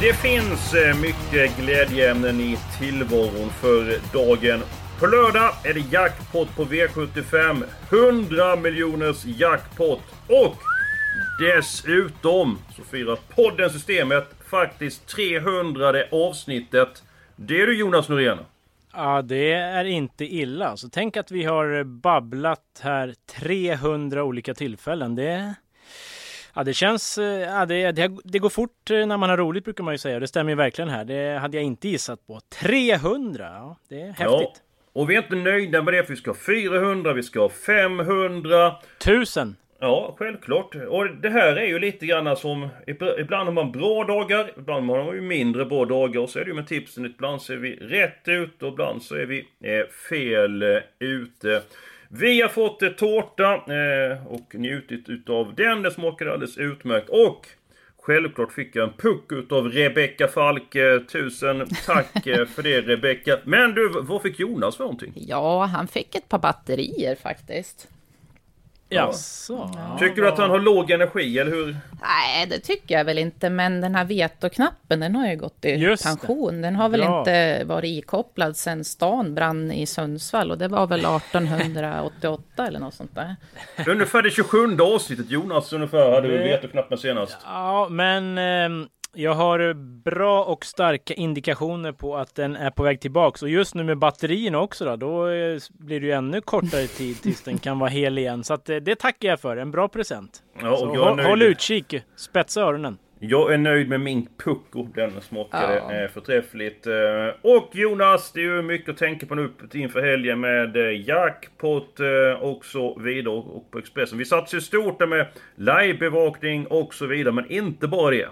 Det finns eh, mycket glädjeämnen i tillvaron för dagen. På lördag är det jackpot på V75. 100 miljoners jackpot. Och dessutom så firar podden Systemet faktiskt 300 avsnittet. Det är du Jonas Norén. Ja, det är inte illa. Så tänk att vi har babblat här 300 olika tillfällen. Det, ja, det känns... Ja, det, det, det går fort när man har roligt brukar man ju säga. Det stämmer ju verkligen här. Det hade jag inte gissat på. 300! Ja, det är häftigt. Ja. Och vi är inte nöjda med det för vi ska ha 400, vi ska ha 500. Tusen! Ja, självklart. Och det här är ju lite grann som... Ibland har man bra dagar, ibland har man ju mindre bra dagar. Och så är det ju med tipsen. Ibland så är vi rätt ute och ibland så är vi eh, fel eh, ute. Vi har fått eh, tårta eh, och njutit utav den. Det smakade alldeles utmärkt. Och Självklart fick jag en puck utav Rebecka Falk. Tusen tack eh, för det Rebecka. Men du, vad fick Jonas för någonting? Ja, han fick ett par batterier faktiskt. Jaså? Tycker du att han har låg energi, eller hur? Nej, det tycker jag väl inte, men den här vetoknappen, den har ju gått i Just det. pension. Den har väl Bra. inte varit ikopplad sedan stan brann i Sundsvall och det var väl 1888 eller något sånt där. Ungefär det 27 avsnittet Jonas ungefär hade du Det- vetoknappen senast. Ja, men ehm, jag har bra och starka indikationer på att den är på väg tillbaks. Och just nu med batterierna också då, då eh, blir det ju ännu kortare tid tills den kan vara hel igen. Så att, eh, det tackar jag för. En bra present. Ja, Så och jag är håll, nöjd. håll utkik. Spetsa öronen. Jag är nöjd med min pucko. Den smakade Ja. eh, förträffligt. Och Jonas, det är ju mycket att tänka på nu inför helgen med jackpot och så vidare. Och på Expressen. Vi satsar ju stort där med livebevakning och så vidare. Men inte bara det.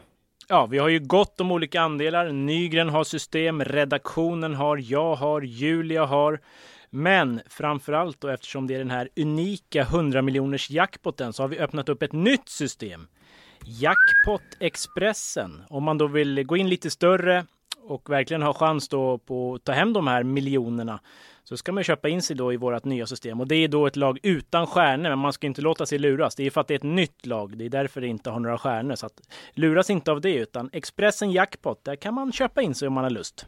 Ja, vi har ju gott om olika andelar. Nygren har system, redaktionen har, jag har, Julia har. Men framförallt då eftersom det är den här unika 100 miljoners jackpoten så har vi öppnat upp ett nytt system. Jackpot Expressen. Om man då vill gå in lite större och verkligen ha chans då på att ta hem de här miljonerna så ska man köpa in sig då i vårt nya system. Och det är då ett lag utan stjärnor, men man ska inte låta sig luras. Det är för att det är ett nytt lag. Det är därför det inte har några stjärnor. Så att luras inte av det, utan Expressen Jackpot, där kan man köpa in sig om man har lust.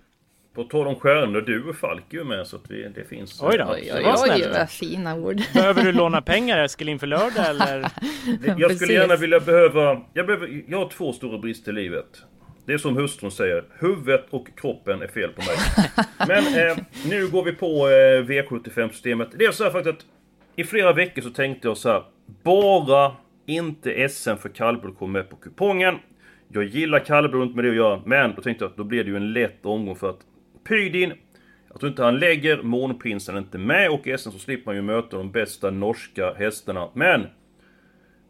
På tal om stjärnor, du och Falk är ju med så att vi, det finns... Oj då. Oj, oj, oj, vad fina ord. Behöver du låna pengar Eskil inför lördag eller? Jag skulle gärna vilja behöva... Jag, behöver, jag har två stora brister i livet. Det är som hustrun säger, huvudet och kroppen är fel på mig. Men eh, nu går vi på eh, V75-systemet. Det är så här faktiskt att i flera veckor så tänkte jag så här. Bara inte SM för kallblod kommer med på kupongen. Jag gillar kallblod, inte med det att göra. Men då tänkte jag att då blir det ju en lätt omgång för att Pydin jag tror inte han lägger Månprinsen inte med och i SM så slipper man ju möta de bästa norska hästarna. Men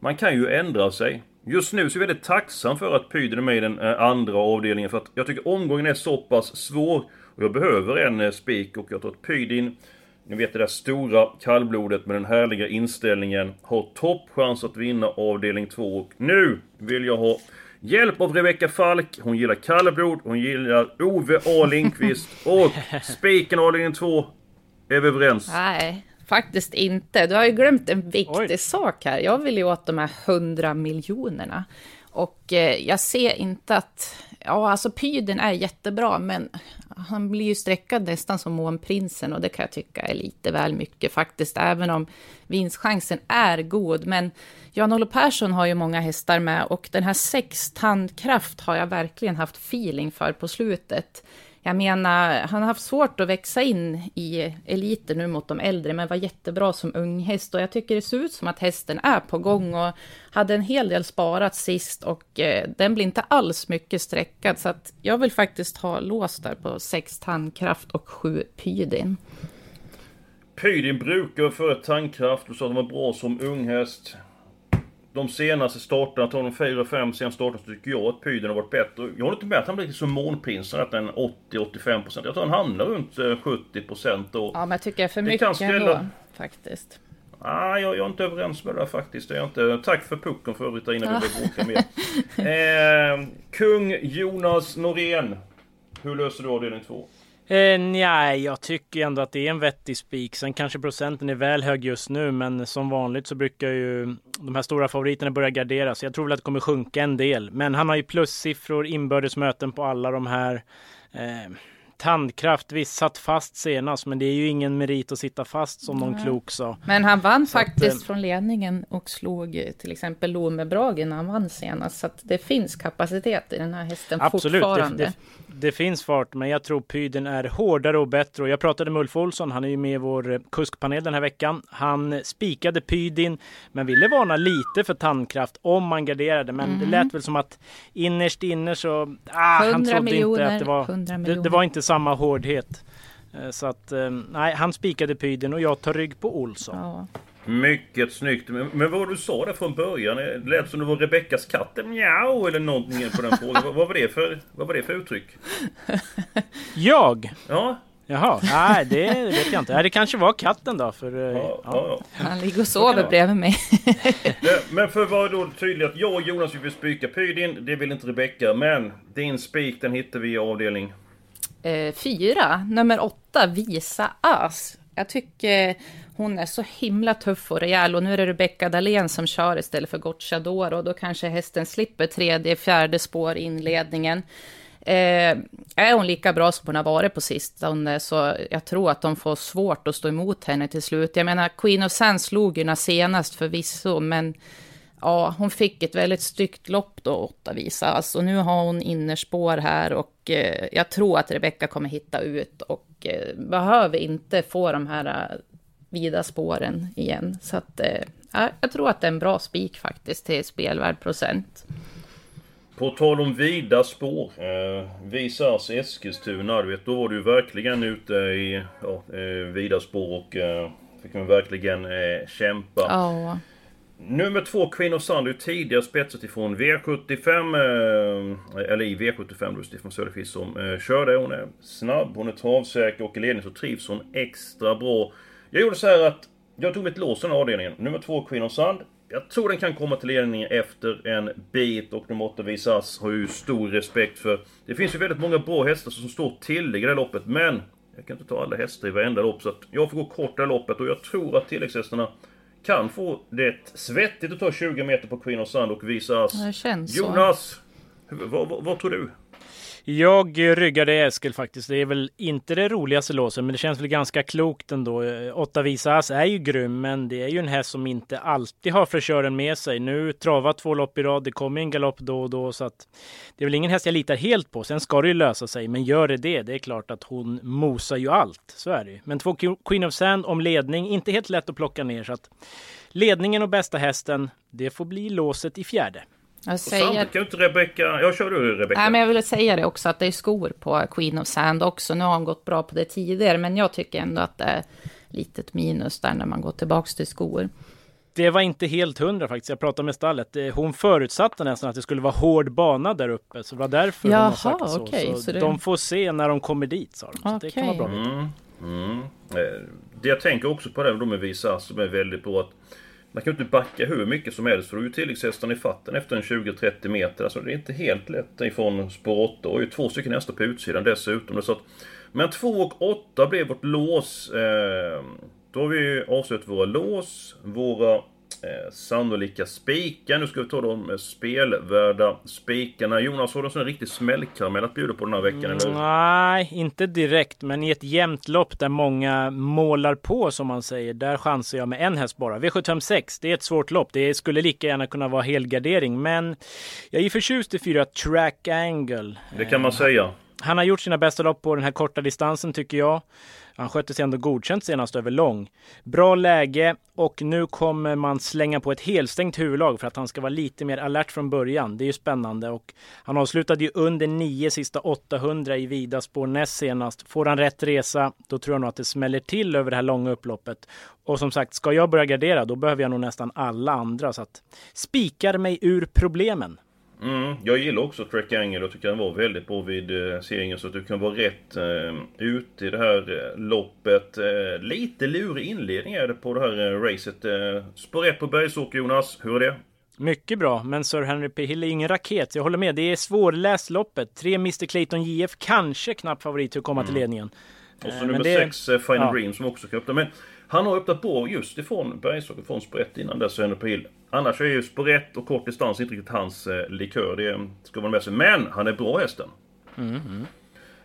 man kan ju ändra sig. Just nu så är jag väldigt tacksam för att Pydin är med i den eh, andra avdelningen för att jag tycker omgången är så pass svår. Och jag behöver en eh, spik och jag tror att Pydin ni vet det där stora kallblodet med den härliga inställningen har toppchans att vinna avdelning 2 och nu vill jag ha hjälp av Rebecka Falk. Hon gillar kallblod, hon gillar Ove A. Lindqvist. Och spiken avdelning 2 är vi överens. Nej, faktiskt inte. Du har ju glömt en viktig Oj. sak här. Jag vill ju åt de här 100 miljonerna. Och eh, jag ser inte att... Ja, alltså Pyden är jättebra, men han blir ju sträckad nästan som Månprinsen och det kan jag tycka är lite väl mycket faktiskt, även om vinstchansen är god. Men Jan-Olof Persson har ju många hästar med och den här sex tandkraft har jag verkligen haft feeling för på slutet. Jag menar, han har haft svårt att växa in i eliten nu mot de äldre, men var jättebra som unghäst. Och jag tycker det ser ut som att hästen är på gång och hade en hel del sparat sist och eh, den blir inte alls mycket sträckad. Så att jag vill faktiskt ha lås där på sex tandkraft och sju pydin. Pydin brukar för tandkraft, du sa att han var bra som unghäst de senaste starterna, tar de fyra, fem senaste starterna, så tycker jag att Pyden har varit bättre. Jag håller inte med att han blir som månprinsen, att den 80-85%. Jag tror han hamnar runt 70% då. Ja, men jag tycker det är för det mycket ställa... ändå, faktiskt. Ah, jag, jag är inte överens med det faktiskt. Jag inte. Tack för pucken för övrigt innan vi börjar bråka mer. Eh, kung Jonas Norén. Hur löser du avdelning 2? Eh, nej, jag tycker ändå att det är en vettig spik. Sen kanske procenten är väl hög just nu, men som vanligt så brukar ju de här stora favoriterna börja gardera. Så jag tror väl att det kommer sjunka en del. Men han har ju plussiffror, inbördes möten på alla de här. Eh, Tandkraft, visst satt fast senast, men det är ju ingen merit att sitta fast som någon klok sa. Men han vann så faktiskt att, eh, från ledningen och slog eh, till exempel Lomebrage när han vann senast. Så att det finns kapacitet i den här hästen absolut, fortfarande. Det, det, det finns fart, men jag tror Pyden är hårdare och bättre. Och jag pratade med Ulf Olsson, han är ju med i vår eh, kuskpanel den här veckan. Han spikade Pydin, men ville varna lite för tandkraft om man garderade. Men mm. det lät väl som att innerst inne så, ah, han trodde inte att det var, det, det var inte samma hårdhet. Eh, så att, eh, nej, han spikade Pydin och jag tar rygg på Olsson. Ja. Mycket snyggt. Men, men vad du sa där från början, det lät som det var Rebeckas katt, mjau eller någonting på den frågan. vad, var det för, vad var det för uttryck? Jag? Ja. Jaha, nej det vet jag inte. Nej, det kanske var katten då. För, eh, ja, ja. Ja, Han ligger och sover bredvid mig. men för att vara då tydlig att jag och Jonas vill spika Pydin, det vill inte Rebecka. Men din spik den hittar vi i avdelning eh, fyra, nummer åtta, Visa As. Jag tycker hon är så himla tuff och rejäl och nu är det Rebecca Dahlén som kör istället för Gocciador och då kanske hästen slipper tredje, fjärde spår i inledningen. Eh, är hon lika bra som hon har varit på sistone så jag tror att de får svårt att stå emot henne till slut. Jag menar, Queen of Sand slog ju senast förvisso, men ja, hon fick ett väldigt styggt lopp då, åtta visas. Alltså, nu har hon innerspår här och eh, jag tror att Rebecka kommer hitta ut och eh, behöver inte få de här eh, vida spåren igen. Så att, eh, jag tror att det är en bra spik faktiskt till spelvärd procent. På tal om vida spår. Eh, Visas Eskilstuna, du vet, då var du verkligen ute i ja, eh, vida spår och eh, fick man verkligen eh, kämpa. Oh. Nummer två, Queen of Sand, är tidigare spetsat ifrån V75, eh, eller i V75 då, Stefan Söderqvist som eh, körde. Hon är snabb, hon är travsäker och i ledning så trivs hon extra bra. Jag gjorde så här att jag tog mitt lås i den här avdelningen. Nummer två, Queen of Sand. Jag tror den kan komma till ledning efter en bit och nummer 8 Visas har ju stor respekt för... Det finns ju väldigt många bra hästar som står till i det här loppet, men jag kan inte ta alla hästar i varenda lopp, så att jag får gå kort det här loppet och jag tror att tilläggshästarna kan få det svettigt att ta 20 meter på Queen of Sand och visa Det känns Jonas! Vad, vad, vad tror du? Jag ryggade Eskil faktiskt. Det är väl inte det roligaste låset, men det känns väl ganska klokt ändå. Eh, Åtta Visas är ju grym, men det är ju en häst som inte alltid har fräschören med sig. Nu travar två lopp i rad, det kommer en galopp då och då, så att det är väl ingen häst jag litar helt på. Sen ska det ju lösa sig, men gör det det, det är klart att hon mosar ju allt. Så är det ju. Men två Queen of Sand om ledning, inte helt lätt att plocka ner, så att ledningen och bästa hästen, det får bli låset i fjärde. Jag säger... kan inte Rebecka... Jag kör du Rebecka. Nej, men jag ville säga det också, att det är skor på Queen of Sand också. Nu har hon gått bra på det tidigare, men jag tycker ändå att det är litet minus där när man går tillbaks till skor. Det var inte helt hundra faktiskt. Jag pratade med stallet. Hon förutsatte nästan att det skulle vara hård bana där uppe. Så det var därför Jaha, hon har sagt så. Okay, så, så det... De får se när de kommer dit sa de. Så okay. det kan vara bra. Mm, mm. Eh, det jag tänker också på det de med Visa som är väldigt bra. Att man kan ju inte backa hur mycket som helst för då är ju tilläggshästarna i fatten efter en 20-30 meter. Alltså det är inte helt lätt ifrån spår 8 och ju två stycken hästar på utsidan dessutom. Så att, men 2 och 8 blev vårt lås. Eh, då har vi avslutat våra lås, våra eh, sannolika spikar. Nu ska vi ta de spelvärda spikarna. Jonas, har du en sån riktig smällkaramell att bjuda på den här veckan? Mm, eller? Nej, inte direkt. Men i ett jämnt lopp där många målar på som man säger. Där chansar jag med en häst bara. V756, det är ett svårt lopp. Det skulle lika gärna kunna vara helgardering. Men jag är förtjust i fyra Track Angle. Det kan man säga. han har gjort sina bästa lopp på den här korta distansen tycker jag. Han skötte sig ändå godkänt senast över lång. Bra läge och nu kommer man slänga på ett helstängt huvudlag för att han ska vara lite mer alert från början. Det är ju spännande och han avslutade ju under 9 sista 800 i vida spår näst senast. Får han rätt resa, då tror jag nog att det smäller till över det här långa upploppet. Och som sagt, ska jag börja gardera, då behöver jag nog nästan alla andra så att spikar mig ur problemen. Mm, jag gillar också Trek Angle och tycker han var väldigt bra vid eh, serien så att du kan vara rätt eh, ute i det här eh, loppet. Eh, lite lurig inledning är det på det här eh, racet. Eh, spår 1 på Bergsåker Jonas, hur är det? Mycket bra, men Sir Henry P. Hill är ingen raket. Jag håller med, det är svårläst loppet. Tre Mr Clayton JF, kanske knapp favorit till att komma mm. till ledningen. Och så eh, nummer 6, det... Final ja. Dream som också kan öppna. Men han har öppnat på just ifrån Bergsåker, från 1 innan dess, Henry P. Hill. Annars är ju spårätt och kort distans inte riktigt hans eh, likör. Det ska man med sig. Men han är bra hästen. Mm, mm.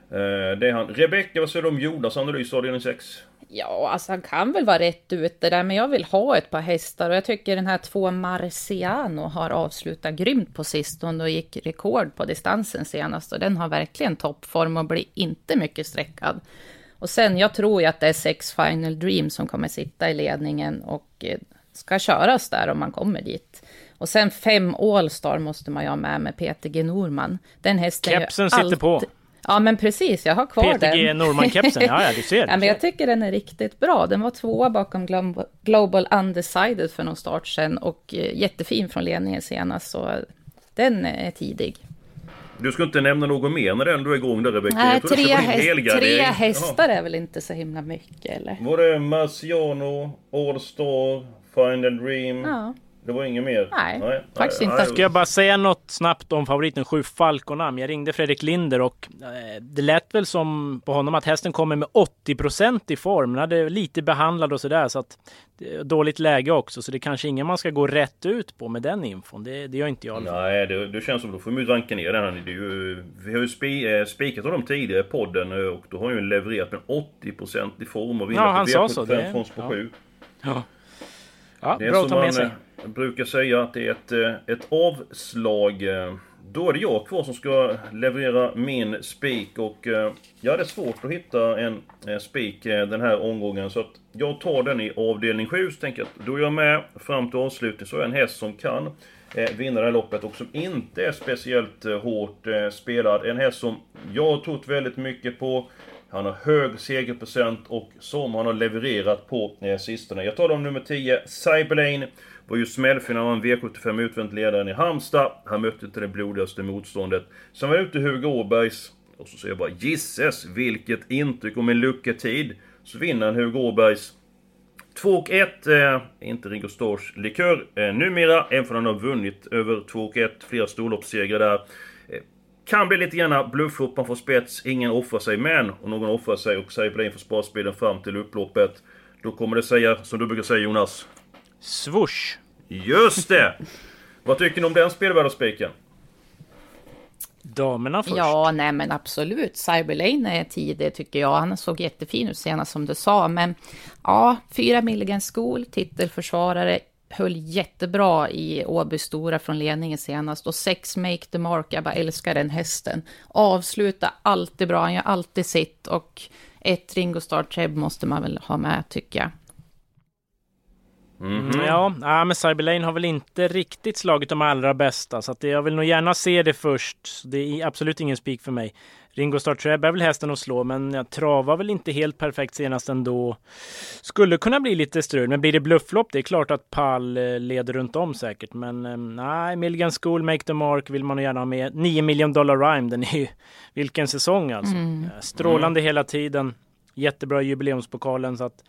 Eh, det är han. Rebecka, vad säger du om Jonas analys avdelning 6? Ja, alltså han kan väl vara rätt ute där, men jag vill ha ett par hästar och jag tycker den här två Marciano har avslutat grymt på sistone och gick rekord på distansen senast och den har verkligen toppform och blir inte mycket sträckad. Och sen, jag tror ju att det är sex Final Dream som kommer sitta i ledningen och eh, ska köras där om man kommer dit. Och sen fem Allstar måste man ju ha med med Peter G Norman. Den hästen Kepsen sitter alltid... på. Ja, men precis, jag har kvar Peter den. Peter G Norman-kepsen, ja, ja, du ser. ja, men jag tycker den är riktigt bra. Den var tvåa bakom Global Undecided för någon start sen och eh, jättefin från ledningen senast, så den är tidig. Du ska inte nämna något mer när den du är igång där Rebecka? Nej, tre, häst, tre hästar är väl inte så himla mycket eller? Var det Marciano, Allstar, Final Dream. Ja. Det var inget mer? Nej, nej faktiskt nej, inte. Ska jag bara säga något snabbt om favoriten 7 Falconam? Jag ringde Fredrik Linder och eh, det lät väl som på honom att hästen kommer med 80% i form. Den hade lite behandlad och sådär så att dåligt läge också så det är kanske ingen man ska gå rätt ut på med den infon. Det, det gör inte jag. Nej, det, det känns som att då får vi ranka ner den. Det är ju, vi har ju spi, eh, spikat honom tidigare i podden eh, och då har han ju levererat med 80% i form och vinner ja, han så. Det, från ja. 7. Ja. Ja, det är bra som man sig. Eh, brukar säga att det är ett, eh, ett avslag. Eh, då är det jag kvar som ska leverera min spik och ja, det är svårt att hitta en spik den här omgången. Så att jag tar den i avdelning 7, så tänker jag att då är jag med fram till avslutning. Så är jag en häst som kan vinna det här loppet och som inte är speciellt hårt spelad. En häst som jag har trott väldigt mycket på. Han har hög segerprocent och som han har levererat på eh, sistone. Jag talar om nummer 10, Cyberlane. Var ju smällfinalen V75 utvänt ledaren i Halmstad. Han mötte inte det blodigaste motståndet. Sen var jag ute Hugo Åbergs. Och så säger jag bara Gisses vilket intryck och med lucketid så vinner han Hugo Åbergs 2 och 1, eh, inte Ringo Stars likör eh, numera, även om han har vunnit över 2 och 1, flera storloppssegrar där. Kan bli lite grann blufflopp, man får spets, ingen offrar sig. Men om någon offrar sig och säger in för sparspelen fram till upploppet. Då kommer det säga, som du brukar säga Jonas. Swoosh! Just det! Vad tycker ni om den spelvärdespiken? Damerna först. Ja, nej men absolut. Cyberlane är tidig tycker jag. Han såg jättefin ut senast som du sa. Men ja, fyra Milligan School, titelförsvarare, höll jättebra i Åby Stora från ledningen senast. Och sex Make the Mark, jag bara älskar den hästen. Avsluta alltid bra, han gör alltid sitt. Och ett Ringo Star Treb måste man väl ha med, tycker jag. Mm -hmm. Ja, ja, men Cyberlane har väl inte riktigt slagit de allra bästa, så att jag vill nog gärna se det först. Det är absolut ingen spik för mig. Ringo Starr Treb är väl hästen att slå, men jag travar väl inte helt perfekt senast ändå. Skulle kunna bli lite strul, men blir det blufflopp, det är klart att Pall eh, leder runt om säkert. Men eh, nej, Milligan School, Make the Mark vill man gärna ha med. 9 miljon dollar rhyme, den är ju vilken säsong alltså. Mm. Eh, strålande mm. hela tiden. Jättebra i jubileumspokalen, så att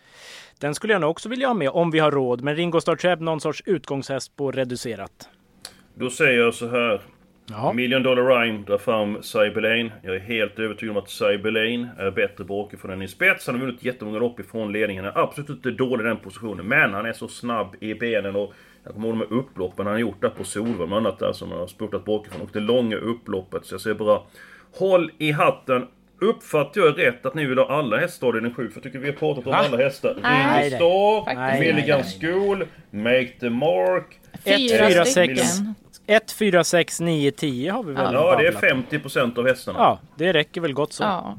den skulle jag nog också vilja ha med om vi har råd. Men Ringo Starr Treb, någon sorts utgångshäst på reducerat. Då säger jag så här. Jaha. Million Dollar Rhyme drar fram Cyberlane. Jag är helt övertygad om att Cyberlane är bättre bakifrån än i spets. Han har vunnit jättemånga lopp ifrån ledningen. Han är absolut inte dålig i den positionen. Men han är så snabb i benen och... Jag kommer ihåg de här upploppen han har gjort där på Solvalla, bland annat där som han har spurtat bakifrån. Och det långa upploppet. Så jag säger bara... Håll i hatten! Uppfattar jag rätt att ni vill ha alla hästar i den 7? För jag tycker vi har pratat om Va? alla hästar. Ringo Star, Milligan School, Make the Mark, Fyra stycken 1, 4, 6, 9, 10 har vi väl Ja, det är babblat om. 50% av hästarna. Ja, det räcker väl gott så. Ja.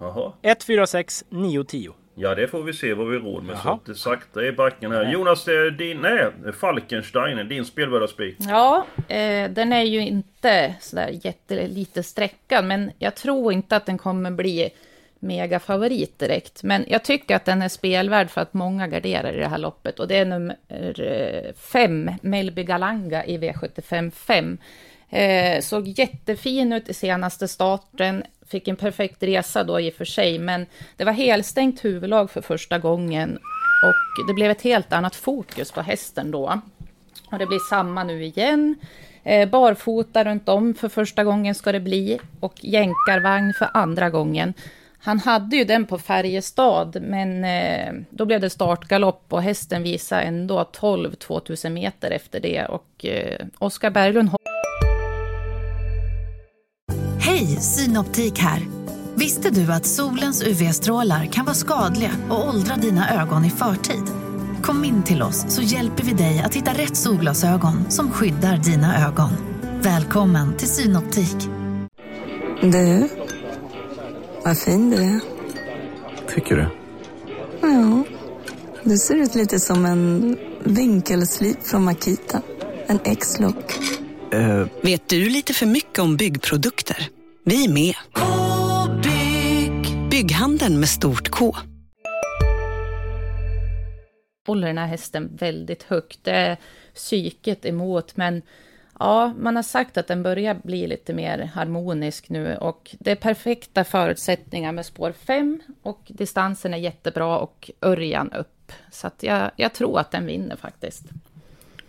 Jaha. 1, 4, 6, 9, 10. Ja, det får vi se vad vi råd med. Så Jaha. att det sakta i backen här. Jonas, det är din... Nej, Falkenstein, din spelvärda spik. Ja, eh, den är ju inte sådär jättelite sträckad, men jag tror inte att den kommer bli megafavorit direkt. Men jag tycker att den är spelvärd för att många garderar i det här loppet. Och det är nummer eh, fem, Melby Galanga i V75 5. Eh, såg jättefin ut i senaste starten. Fick en perfekt resa då i och för sig, men det var helstängt huvudlag för första gången. Och det blev ett helt annat fokus på hästen då. Och det blir samma nu igen. Eh, barfota runt om för första gången ska det bli. Och jänkarvagn för andra gången. Han hade ju den på Färjestad, men eh, då blev det startgalopp och hästen visade ändå 12 2000 meter efter det. Och eh, Oskar Berglund Hej, Synoptik här. Visste du att solens UV-strålar kan vara skadliga och åldra dina ögon i förtid? Kom in till oss så hjälper vi dig att hitta rätt solglasögon som skyddar dina ögon. Välkommen till Synoptik. Du, vad fin du är. Tycker du? Ja, du ser ut lite som en vinkelslip från Makita. En X-look. Eh, Vet du lite för mycket om byggprodukter? Vi är med. -bygg. Bygghandeln med stort K. håller den här hästen väldigt högt. Det är psyket emot, men ja, man har sagt att den börjar bli lite mer harmonisk nu och det är perfekta förutsättningar med spår 5 och distansen är jättebra och Örjan upp. Så att jag, jag tror att den vinner faktiskt.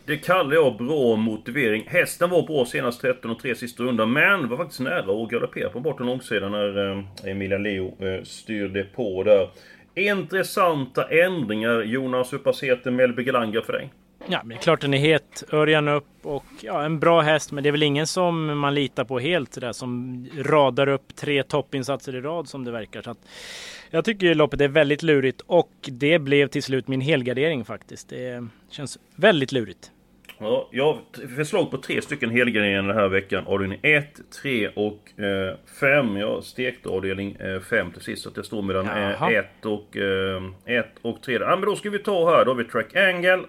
Det kallar jag bra motivering. Hästen var bra senast 13 och 3 sista rundan, men var faktiskt nära att galoppera på bortre långsidan när eh, Emilia Leo eh, styrde på där. Intressanta ändringar. Jonas, hur pass het Melby Galanga för dig? Ja, men det är klart den är het. Örjan upp och ja, en bra häst. Men det är väl ingen som man litar på helt sådär som radar upp tre toppinsatser i rad som det verkar. Så att jag tycker loppet är väldigt lurigt och det blev till slut min helgardering faktiskt. Det känns väldigt lurigt. Ja, jag har förslag på tre stycken helgarderingar den här veckan. Avdelning 1, 3 och 5. jag stekte avdelning 5 till sist. Så att det står mellan Jaha. 1 och, 1 och 3. Ja, men då ska vi ta här. Då har vi Track Angle.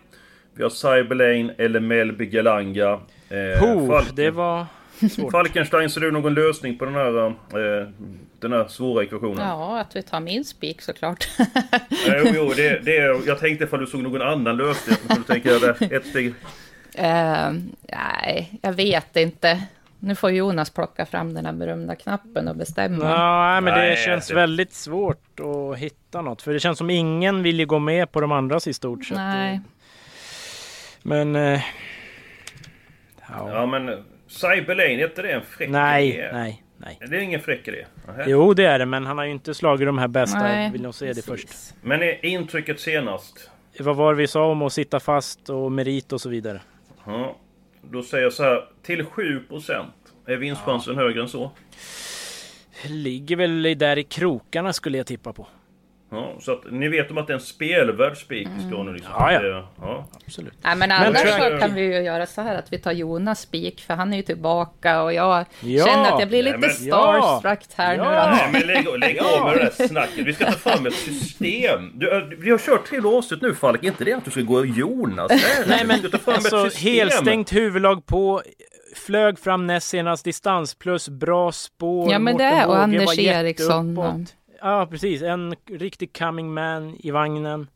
Vi har Cyberlane eller Melby Galanga. Eh, Ho, Falken- det var svårt. Falkenstein, ser du någon lösning på den här, eh, den här svåra ekvationen? Ja, att vi tar min spik såklart. Eh, jo, jo, det, det, jag tänkte ifall du såg någon annan lösning. Så du tänker jag, ett steg... Eh, nej, jag vet inte. Nu får Jonas plocka fram den här berömda knappen och bestämma. Ja, men det Nej, känns det- väldigt svårt att hitta något. För det känns som ingen vill ju gå med på de andras i stort sett. Nej. Men... Eh, ja. Ja men Cyberlane, är inte det en fräck Nej, idé? nej, nej. Det är ingen fräck idé? Nähä. Jo, det är det, men han har ju inte slagit de här bästa. Nej, jag vill nog se det precis. först. Men är intrycket senast? Vad var det vi sa om att sitta fast och merit och så vidare? Ja, då säger jag så här. Till 7% är vinstchansen högre än så? Ligger väl i- där i krokarna skulle jag tippa på. Ja, så att ni vet om att det är en spelvärd spik ska ha nu liksom. Ja, ja. Ja. Absolut. Nej, men annars tror så kan vi ju göra så här att vi tar Jonas spik, för han är ju tillbaka och jag Ja. känner att jag blir Nej, lite men- starstruck här Ja. nu då. Nej men lägg, lägg av med det där snacket. Vi ska ta fram ett system. Du, vi har kört tre avsnitt nu Falk. Inte det att du ska gå Jonas. Nej men alltså helstängt huvudlag på. Flög fram näst senast distans plus bra spår. Ja, men det är- och Anders. Eriksson och- Ja precis, en riktig coming man i vagnen.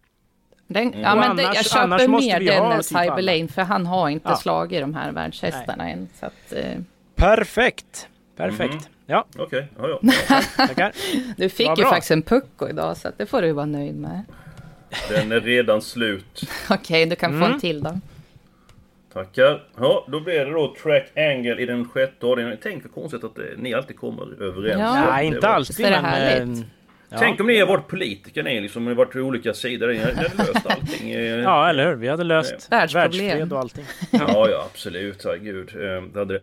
Den, Mm. ja, men det, annars- jag köper annars måste mer vi ha den än typ alla. Cyberlane, för han har inte Ja. slagit de här världshästarna än. Så att, eh, Perfekt! Perfekt. Mhm. Ja, Okej, ja, ja. tackar. du fick ju bra. faktiskt en pucko idag, så att det får du vara nöjd med. Den är redan slut. Okej, du kan få Mm. en till då. Tackar. Ja, då blir det då Track Angle i den sjätte avdelningen. Tänk vad konstigt att eh, ni alltid kommer överens. Ja. Nej, inte alltid men... Ja. Tänk om ni har varit politiker ni liksom, ni har varit på olika sidor. Ni hade löst allting. eh. Ja, eller hur? Vi hade löst Världsproblem. världsfred och allting. Ja, ja absolut. Herregud. Eh, Det hade det.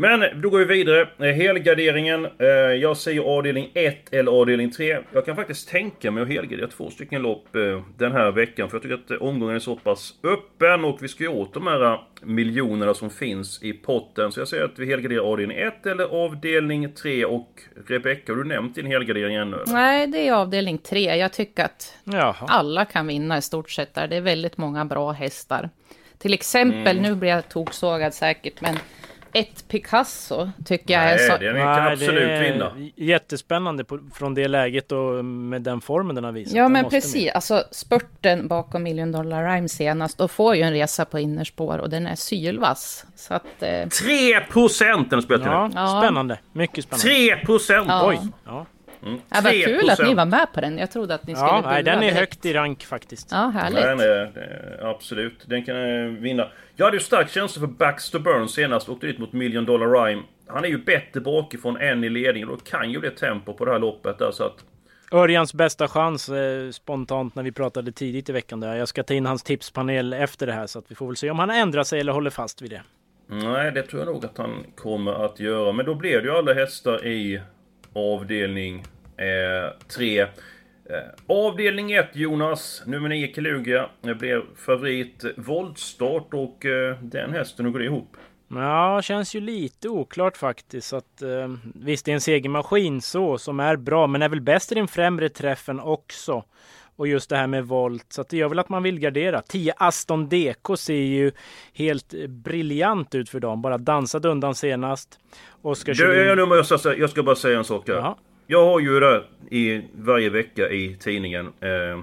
Men då går vi vidare. Eh, Helgarderingen. Eh, jag säger avdelning 1 eller avdelning 3. Jag kan faktiskt tänka mig att helgardera två stycken lopp eh, den här veckan. För jag tycker att omgången är så pass öppen och vi ska ju åt de här miljonerna som finns i potten. Så jag säger att vi helgarderar avdelning 1 eller avdelning 3. Och Rebecka, har du nämnt din helgardering ännu? eller? Nej, det är avdelning tre. Jag tycker att Jaha. alla kan vinna i stort sett där. Det är väldigt många bra hästar. Till exempel, Mm. nu blir jag toksågad säkert, men ett Picasso tycker jag är Nej, så... den kan Nej, absolut det är vinna. Jättespännande på, från det läget och med den formen den har visat. Ja, Den men precis. med. Alltså spurten bakom Million Dollar Rhyme senast, då får ju en resa på innerspår och den är sylvass. Så att... Eh, 3% den spelar till Ja, nu. Ja. spännande. Mycket spännande. 3%! Ja. Oj. Ja, Mm, ja, vad kul att 3%. ni var med på den. Jag trodde att ni skulle ja nej, den är direkt. högt i rank faktiskt. Ja, härligt. Den är, absolut, den kan eh, vinna. Jag hade ju stark känsla för Baxter Burns senast, åkte dit mot Million Dollar Rhyme. Han är ju bättre bakifrån än i ledningen och då kan ju bli tempo på det här loppet där så att... Örjans bästa chans eh, spontant när vi pratade tidigt i veckan där. Jag ska ta in hans tipspanel efter det här så att vi får väl se om han ändrar sig eller håller fast vid det. Nej, det tror jag nog att han kommer att göra. Men då blev det ju alla hästar i avdelning eh, 3. Eh, avdelning 1 Jonas, nummer 9 Kaluga, blev favorit voltstart och eh, den hästen, hur går det ihop? Ja, känns ju lite oklart faktiskt. Att, eh, visst, det är en segermaskin så som är bra, men är väl bäst i den främre träffen också. Och just det här med volt, så det gör väl att man vill gardera. 10 Aston DK ser ju helt briljant ut för dem. Bara dansade undan senast. Oskar Du, jag, Kjellin. jag, ska- bara säga en sak här. Jaha. Jag har ju där i varje vecka i tidningen eh,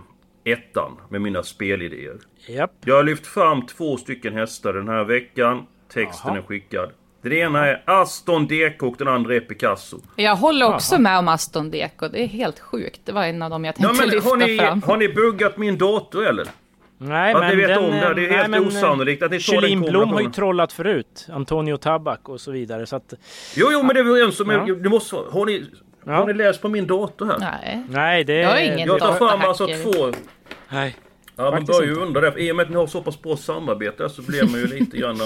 ettan med mina spelidéer. Japp. Jag har lyft fram två stycken hästar den här veckan. Texten Jaha. är skickad. Den ena är Aston DK och den andra är Picasso. Jag håller också med om Aston Deko. Det är helt sjukt. Det var en av dem jag Ja, tänkte men lyfta har, ni, fram. har ni buggat min dator eller? Nej, Att men ni vet den, om det, det är nej, helt men, osannolikt att ni tar den Kjellin Blom har ju trollat förut. Antonio Tabak och så vidare. Så att, Jo, jo, men det är vi överens om. Ja. Du måste, har, ni, Ja. har ni läst på min dator här? Nej. nej, det Jag har ingen Jag tar fram alltså två... Nej. Ja, man börjar ju undra det. I och med att ni har så pass bra samarbete så blir man ju lite grann...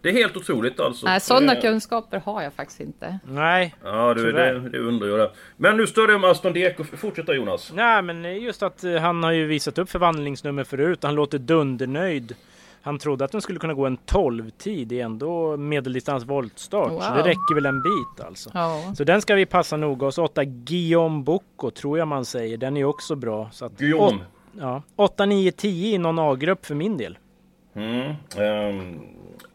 Det är helt otroligt alltså. Nej, sådana Eh, kunskaper har jag faktiskt inte. Nej. Ja, du, det, det undrar jag det. Men nu står det om Aston Deko. Fortsätta Jonas. Nej, men just att eh, han har ju visat upp förvandlingsnummer förut. Han låter dundernöjd. Han trodde att den skulle kunna gå en 12-tid. Det är ändå medeldistans voltstart. Så Wow. det räcker väl en bit alltså. Ja. Så den ska vi passa noga. Och så 8 Guillaume Bocco tror jag man säger. Den är också bra. Så att Guillaume. åt- Ja, 8, 9, 10 i någon A-grupp för min del. Mm. ehm,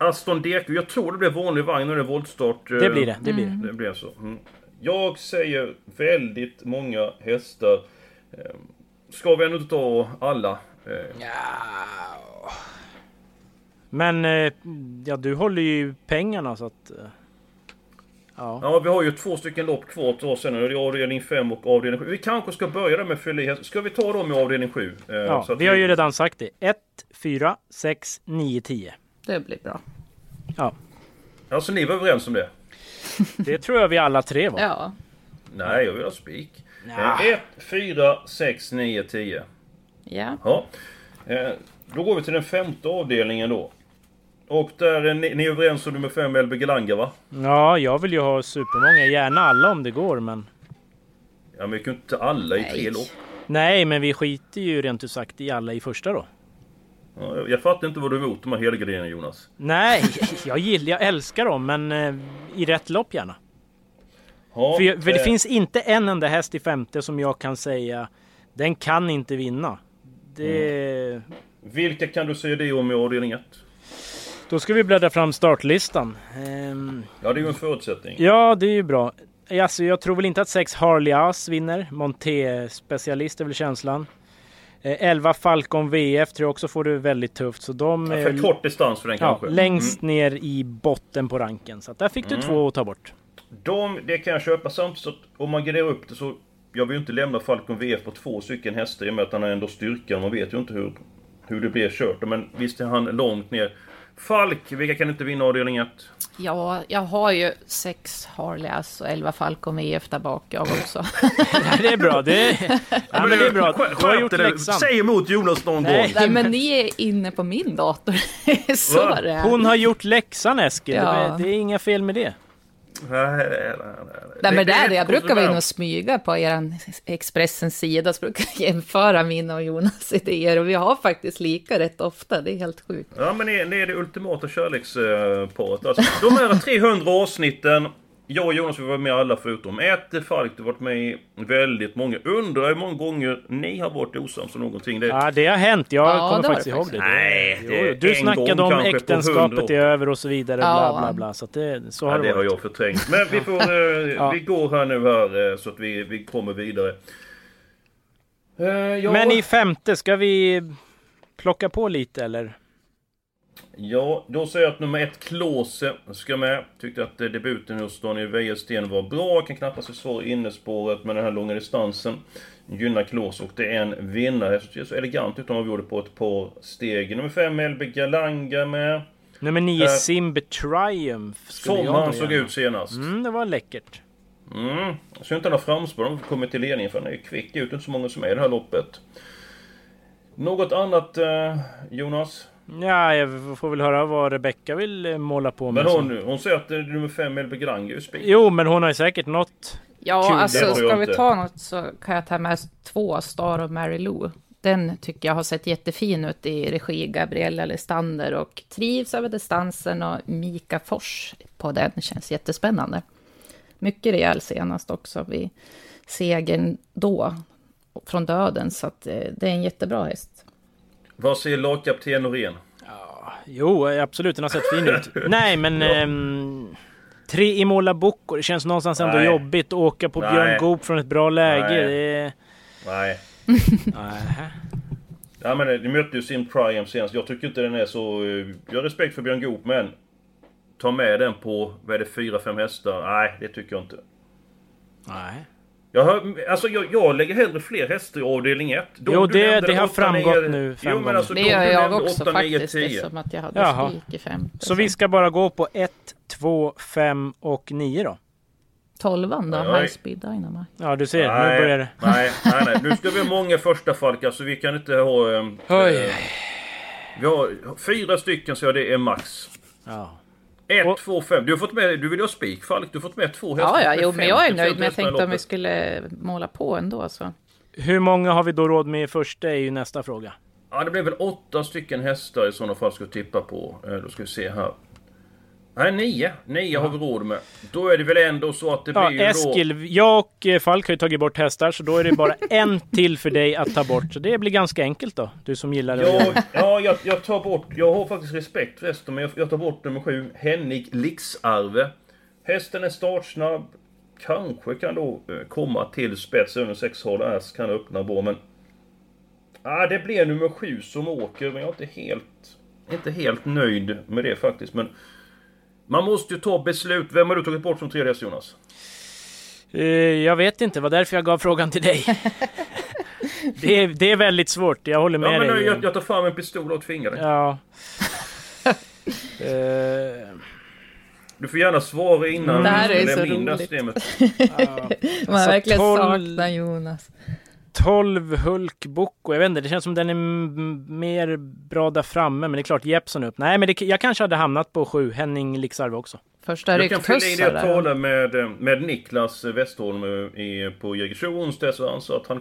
Aston Deko. Jag tror det blir vanlig vagn när det är voltstart. Det blir det. Det blir det. Det blir så. Mm. Jag säger väldigt många hästar. Ehm, Ska vi ändå inte ta alla? Eh, Men eh, ja, du håller ju pengarna så att... eh, Ja. Ja, vi har ju två stycken lopp kvar att ta sen. Det är avdelning 5 och avdelning 7. Vi kanske ska börja där med fylla i. Ska vi ta dem i avdelning 7? Eh, Ja, så att vi har ju redan sagt det. 1, 4, 6, 9, 10. Det blir bra. Ja, Alltså ni var överens om det? det tror jag vi alla tre var. Ja. Nej, jag vill ha spik. Nja. 1, 4, 6, 9, 10. Ja. Ja. Eh, Då går vi till den femte avdelningen då. Och där är ni, ni är överens om nummer 5, Elbe Gelanga va? Ja, jag vill ju ha supermånga. Gärna alla om det går, men... Ja, men vi kan ju inte alla i tre Nej. lopp. Nej, men vi skiter ju rent ut sagt i alla i första då. Ja, jag- fattar inte vad du är emot de här helgarderna Jonas. Nej, jag gillar, jag älskar dem, men eh, i rätt lopp gärna. Ja, För, jag, för det eh, finns inte en enda häst i femte som jag kan säga, den kan inte vinna. Det... Vilka kan du säga det om i avdelning 1? Då ska vi bläddra fram startlistan. Ehm, Ja, det är ju en förutsättning. Ja, det är ju bra. Alltså, jag tror väl inte att sex Harley As vinner. Monté-specialist är väl känslan. Eh, 11 Falcon VF tror jag också får det väldigt tufft. Så de Ja, är för kort distans för den ja, kanske. längst ner i botten på ranken. Så där fick du Mm. två att ta bort. De, det kan jag köpa samtidigt så om man graderar upp det så... Jag vill ju inte lämna Falcon VF på två stycken hästar i och med att han har ändå styrkan. Man vet ju inte hur, hur det blir kört. Men visst är han långt ner. Falk, vilka kan inte vinna avdelning 1? Ja, jag har ju sex Harleys och elva Falcon VF där bak jag också. Det är bra. Det är, ja, men det är bra. Du har gjort läxan. Säg emot Jonas någon Nej. gång. Nej, men ni är inne på min dator. Så Va? är det. Hon har gjort läxan Eskil. Ja. Det, det är inga fel med det. Nej, nej, nej, nej. Men det är det. Jag brukar vara inne och smyga på er Expressens sida, så brukar jag jämföra mina och Jonas idéer. Och vi har faktiskt lika rätt ofta, det är helt sjukt. Ja men det, det är det ultimata kärleksparet. Alltså, de här 300 avsnitten. Jag och Jonas vi var med alla förutom ett. Falk du har varit med i väldigt många. Undrar hur många gånger ni har varit osams om någonting. Det, Ja, det har hänt. Jag Ja, kommer har faktiskt det ihåg faktiskt. det. Nej, det är du snackade om äktenskapet 100 är över och så vidare. Bla, Ja. bla, bla. Så, att det, så har ja, det det har jag förträngt. Men vi, får, eh, Ja. vi går här nu här eh, så att vi, vi kommer vidare. Eh, ja, Men i femte, ska vi plocka på lite eller? Ja, då säger jag att nummer ett, Klose, ska med. Tyckte att eh, debuten hos Daniel Wäjersten var bra. Kan knappast försvara innespåret med den här långa distansen. Gynnar Klose och det är en vinnare. Det är så elegant utan avgjorde på ett par steg. Nummer fem, Elbe Galanga med. Nummer nio, Eh, Simbe Triumph. Som jag han såg ut senast. Mm, det var läckert. Mm. Jag ser inte han har framspår. De kommer till ledningen för han är ju kvick. Ju inte så många som är i det här loppet. Något annat eh, Jonas? Ja, jag får väl höra vad Rebecka vill eh, måla på med. Men hon, hon säger att eh, nummer fem, är ju spik. Jo, men hon har ju säkert något. Ja, Kul, det alltså ska vi inte. ta något så kan jag ta med två Star of Mary Lou. Den tycker jag har sett jättefin ut i regi Gabriella Lestander och trivs över distansen och Mika Fors på den känns jättespännande. Mycket rejäl senast också vid segern då från döden så att eh, det är en jättebra häst. Vad säger lagkapten Norén? Jo, absolut. Den har sett fin ut. Nej, men... ehm, tre i måla Bocco. Det känns någonstans ändå Nej. jobbigt att åka på Nej. Björn Goop från ett bra läge. Nej. Det. Nej. Ja men ni mötte ju sin Priam senast. Jag tycker inte den är så... eh, Jag har respekt för Björn Goop men... Ta med den på, vad är det, fyra fem hästar? Nej, det tycker jag inte. Nej. Jag, har, alltså jag, jag lägger hellre fler hästar i avdelning 1. Jo, det- det har framgått nu fem Jo men alltså Det de gör jag också åtta, nio, faktiskt, tio. eftersom att jag hade Jaha. spik i femte. Så vi ska bara gå på 1, 2, 5 och 9 då? Tolvan då, Nej. High Speed Dynamite. Ja, du ser. Nu Nej, börjar det. nej, nej, nej. Nu ska vi ha många första falkar så vi kan inte ha... eh, Oj. eh, Vi har fyra stycken så det är max. Ja. Ett, två, fem. Du har fått med... Du vill ju ha spik Falk. Du har fått med två hästar. Ja, ja, jo, men jag är 50% nöjd. Men jag tänkte om vi skulle måla på ändå så. Hur många har vi då råd med i första är ju nästa fråga. Ja, det blir väl åtta stycken hästar i sådana fall ska vi tippa på. Eh, Då ska vi se här. Nej, nio. Nio har vi råd med. Då är det väl ändå så att det Ja, blir ju Eskil, jag och eh, Falk har ju tagit bort hästar så då är det bara en till för dig att ta bort. Så det blir ganska enkelt då. Du som gillar då... det. Ja, ja jag, jag tar bort... Jag har faktiskt respekt för hästen, men jag, jag tar bort nummer sju. Henrik Lixarve. Hästen är startsnabb. Kanske kan då eh, komma till spets. Under sex håll S kan öppna bra, men... Ja, det blir nummer sju som åker, men jag är inte helt... Inte helt nöjd med det faktiskt, men... Man måste ju ta beslut. Vem har du tagit bort som tredje häst, Jonas? Eh, Jag vet inte, det var därför jag gav frågan till dig. det, är, det är väldigt svårt, jag håller med Ja, men nu, dig. jag, jag tar fram en pistol och tvingar dig. Ja. Eh, Du får gärna svara innan Det här du är lämnar så in det här roligt. systemet. Man Så verkligen tolv- saknar Jonas. 12 Hulk Bocco. Jag vet inte, det känns som den är mer bra där framme. Men det är klart, Jeppson upp. Nej, men det, jag kanske hade hamnat på 7. Henning Lixarve också. Första Jag kan fylla i det talade med, med Niklas Westholm eh, i, på Jägersro onsdags och han sa att han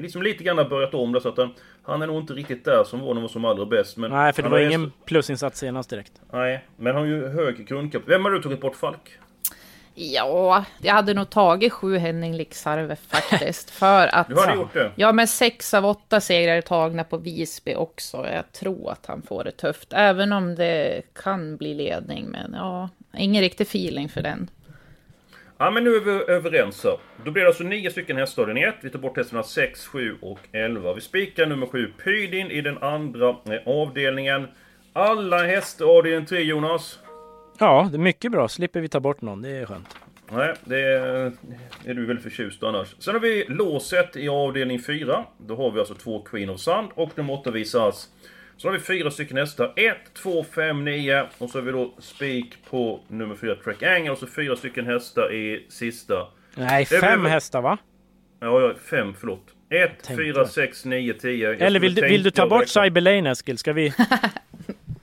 liksom lite grann har börjat om det så att han, han är nog inte riktigt där som var när han var som allra bäst. Men Nej, för det han var ingen häst- plusinsats senast direkt. Nej, men han har ju hög grundkap. Vem har du tagit bort Falk? Ja, jag hade nog tagit sju Henning Lixarve faktiskt. För att... Du hade gjort det? Ja, men sex av åtta segrar är tagna på Visby också. Jag tror att han får det tufft. Även om det kan bli ledning. Men ja, ingen riktig feeling för den. Ja men nu är vi överens här. Då blir det alltså nio stycken hästar i ett. Vi tar bort hästarna 6, 7 och 11. Vi spikar nummer 7 Pydin i den andra eh, avdelningen. Alla hästar i avdelning 3 Jonas. Ja, det är mycket bra. Slipper vi ta bort någon. Det är skönt. Nej, det är, är du väl förtjust annars. Sen har vi låset i avdelning 4. Då har vi alltså två Queen of Sand och nummer 8 visas Så har vi fyra stycken hästar. 1, 2, 5, 9. Och så har vi då spik på nummer 4, Track Angle. Och så fyra stycken hästar i sista. Nej, Det fem blir- hästar va? Ja, ja, fem, förlåt. 1, Tänkte. 4, 6, 9, 10. Jag Eller vill du, vill du ta bort räkna- Cyber Lane Eskil? Ska vi...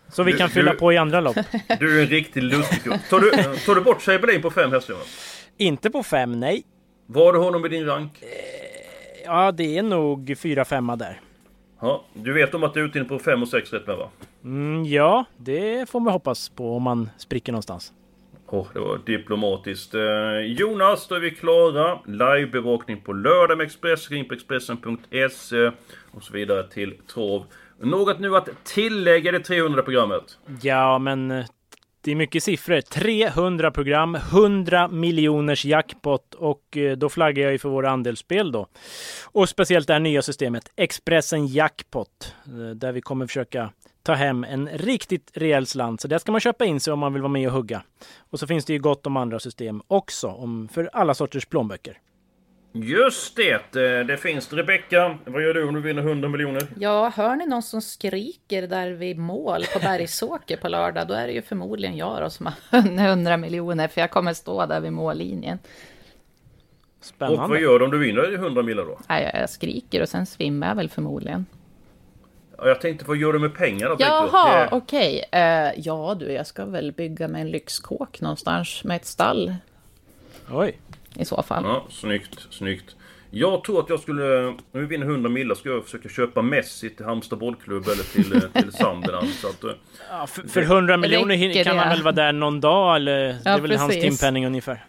Så vi Du- kan fylla du- på i andra lopp. Du är en riktig lustig Tar du, tar du bort Cyberlane på fem hästar? Inte på fem, nej. Var du honom i din rank? Ja, det är nog fyra, femma där. Ja, du vet om att du är ute på 5 och 6 rätt med va? Mm, ja, det får man hoppas på om man spricker någonstans. Åh, det var diplomatiskt. Eh, Jonas, då är vi klara. Livebevakning på lördag med Expressen, in på Expressen.se och så vidare till Trav. Något nu att tillägga det 300 programmet? Ja, men eh, det är mycket siffror. 300 program, 100 miljoners jackpot och eh, då flaggar jag ju för våra andelsspel då. Och speciellt det här nya systemet, Expressen Jackpot, eh, där vi kommer försöka ta hem en riktigt rejäl slant. Så det ska man köpa in sig om man vill vara med och hugga. Och så finns det ju gott om andra system också, om, för alla sorters plånböcker. Just det! eh, Det finns. Rebecka, vad gör du om du vinner 100 miljoner? Ja, hör ni någon som skriker där vid mål på Bergsåker på lördag, då är det ju förmodligen jag då som har vunnit 100 miljoner, för jag kommer stå där vid mållinjen. Och Spännande. vad gör du om du vinner 100 miljoner då? Nej, jag skriker och sen svimmar jag väl förmodligen. Ja, Jag tänkte, vad gör du med pengar då? Jaha, Det- okej. Eh, ja du, jag ska väl bygga mig en lyxkåk någonstans med ett stall Oj. I så fall. Ja, snyggt, snyggt. Jag tror att jag skulle, om vi vinner 100 millar, ska jag försöka köpa Messi till Halmstad bollklubb eller till, eh, till Sunderland. Så att, eh, Ja, för, för 100 miljoner kan han väl vara där någon dag eller? det är väl hans precis. timpenning ungefär.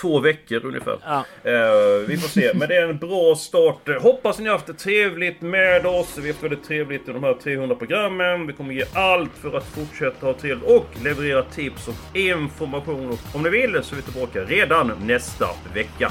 Två veckor ungefär. Ja. Eh, vi får se. Men det är en bra start. Hoppas ni har haft det trevligt med oss. Vi har haft väldigt trevligt i de här 300 programmen. Vi kommer ge allt för att fortsätta ha trevligt och leverera tips och information. Och om ni vill så är vi tillbaka redan nästa vecka.